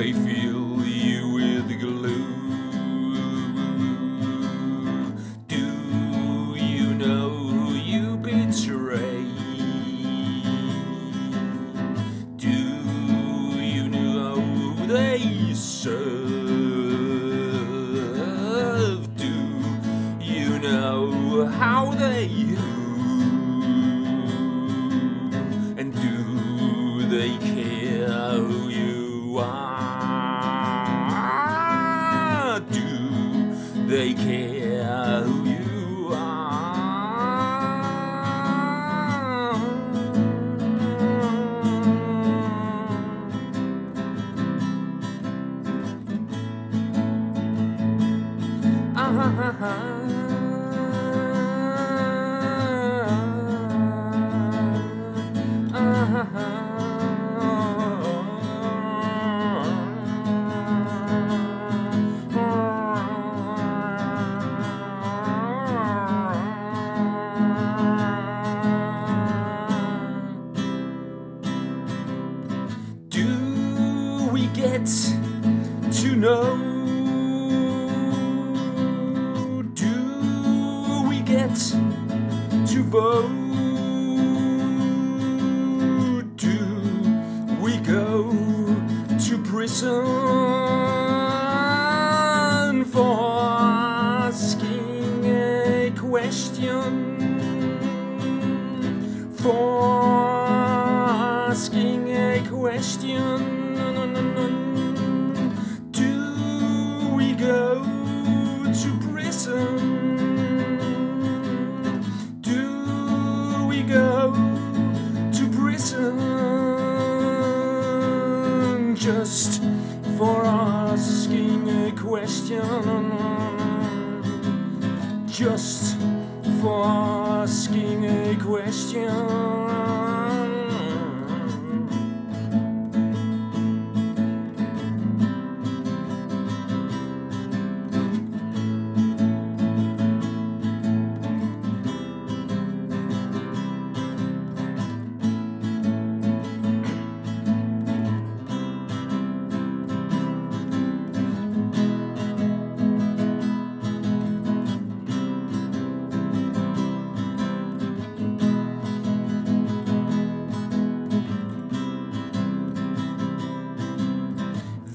they fill you with glue. Do you know who you betray? Do you know who they serve? They care who you are? Do get to know? Do we get to vote? Do we go to prison for asking a question? For asking a question. Just for asking a question? Just for asking a question.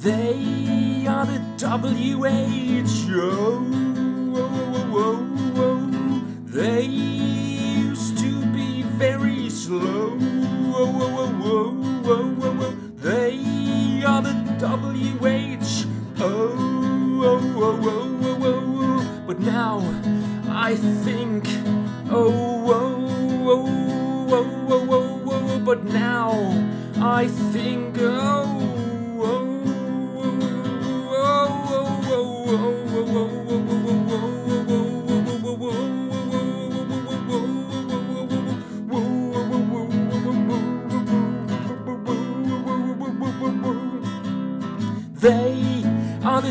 They are the WHO. They used to be very slow. They are the WHO. But now I think, oh, oh, oh, oh, but now I think, oh,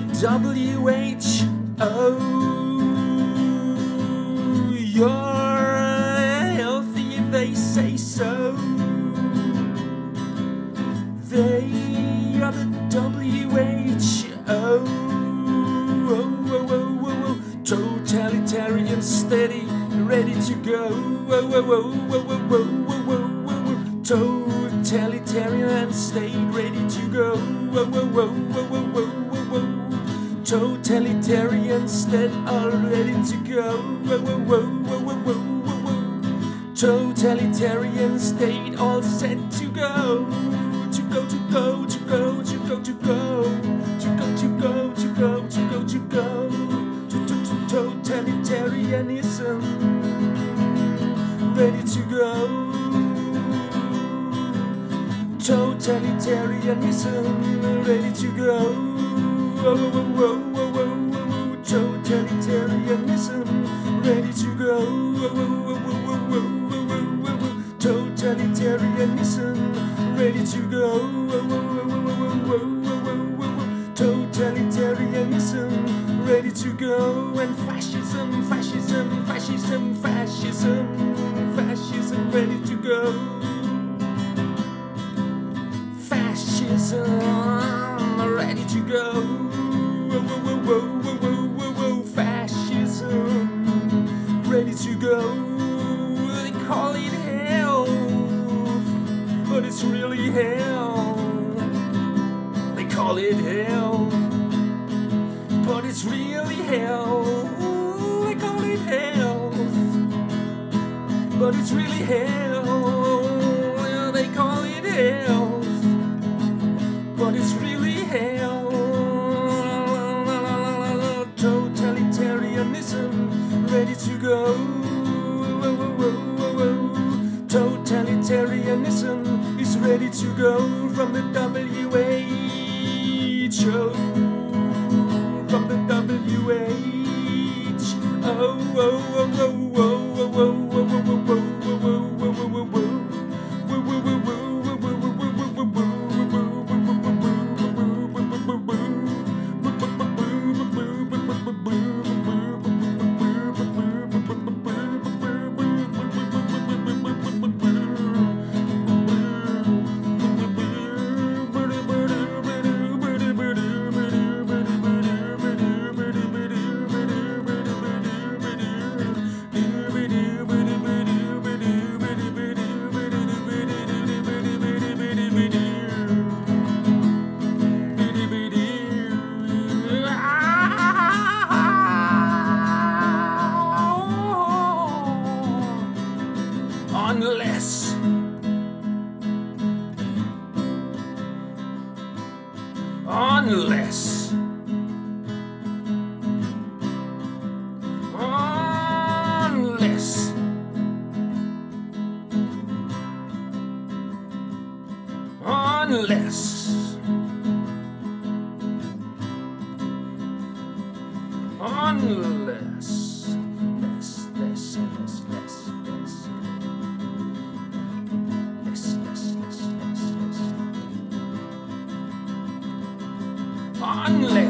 the WHO. You're healthy they say so. They are the WHO. Totalitarian, steady, ready to go. Totalitarian and stay ready to go. Totalitarian, stead all ready to go. Totalitarian state all set to go. To go, to go, to go, to go, to go. To go, to go, to go, to go, to go. To, to, to totalitarianism. Ready to go. Totalitarianism. Ready to go. Totalitarianism. Ready to go. Whoa, whoa, whoa, whoa, whoa, whoa, whoa, whoa, Totalitarianism, ready to go. Whoa, whoa, whoa, whoa, whoa, whoa, whoa, whoa! Totalitarianism, ready to go. And fascism, fascism, fascism, fascism, fascism, ready to go. Fascism, ready to go. Hell. They call it hell, but it's really hell. Ooh, they call it hell, but it's really hell. They call it hell, but it's really hell. Totalitarianism, ready to go. From the WHO. From the WHO. Oh, oh, oh, oh, oh, oh, oh, oh, oh, oh, Unless. Unless. Unless. Unless England.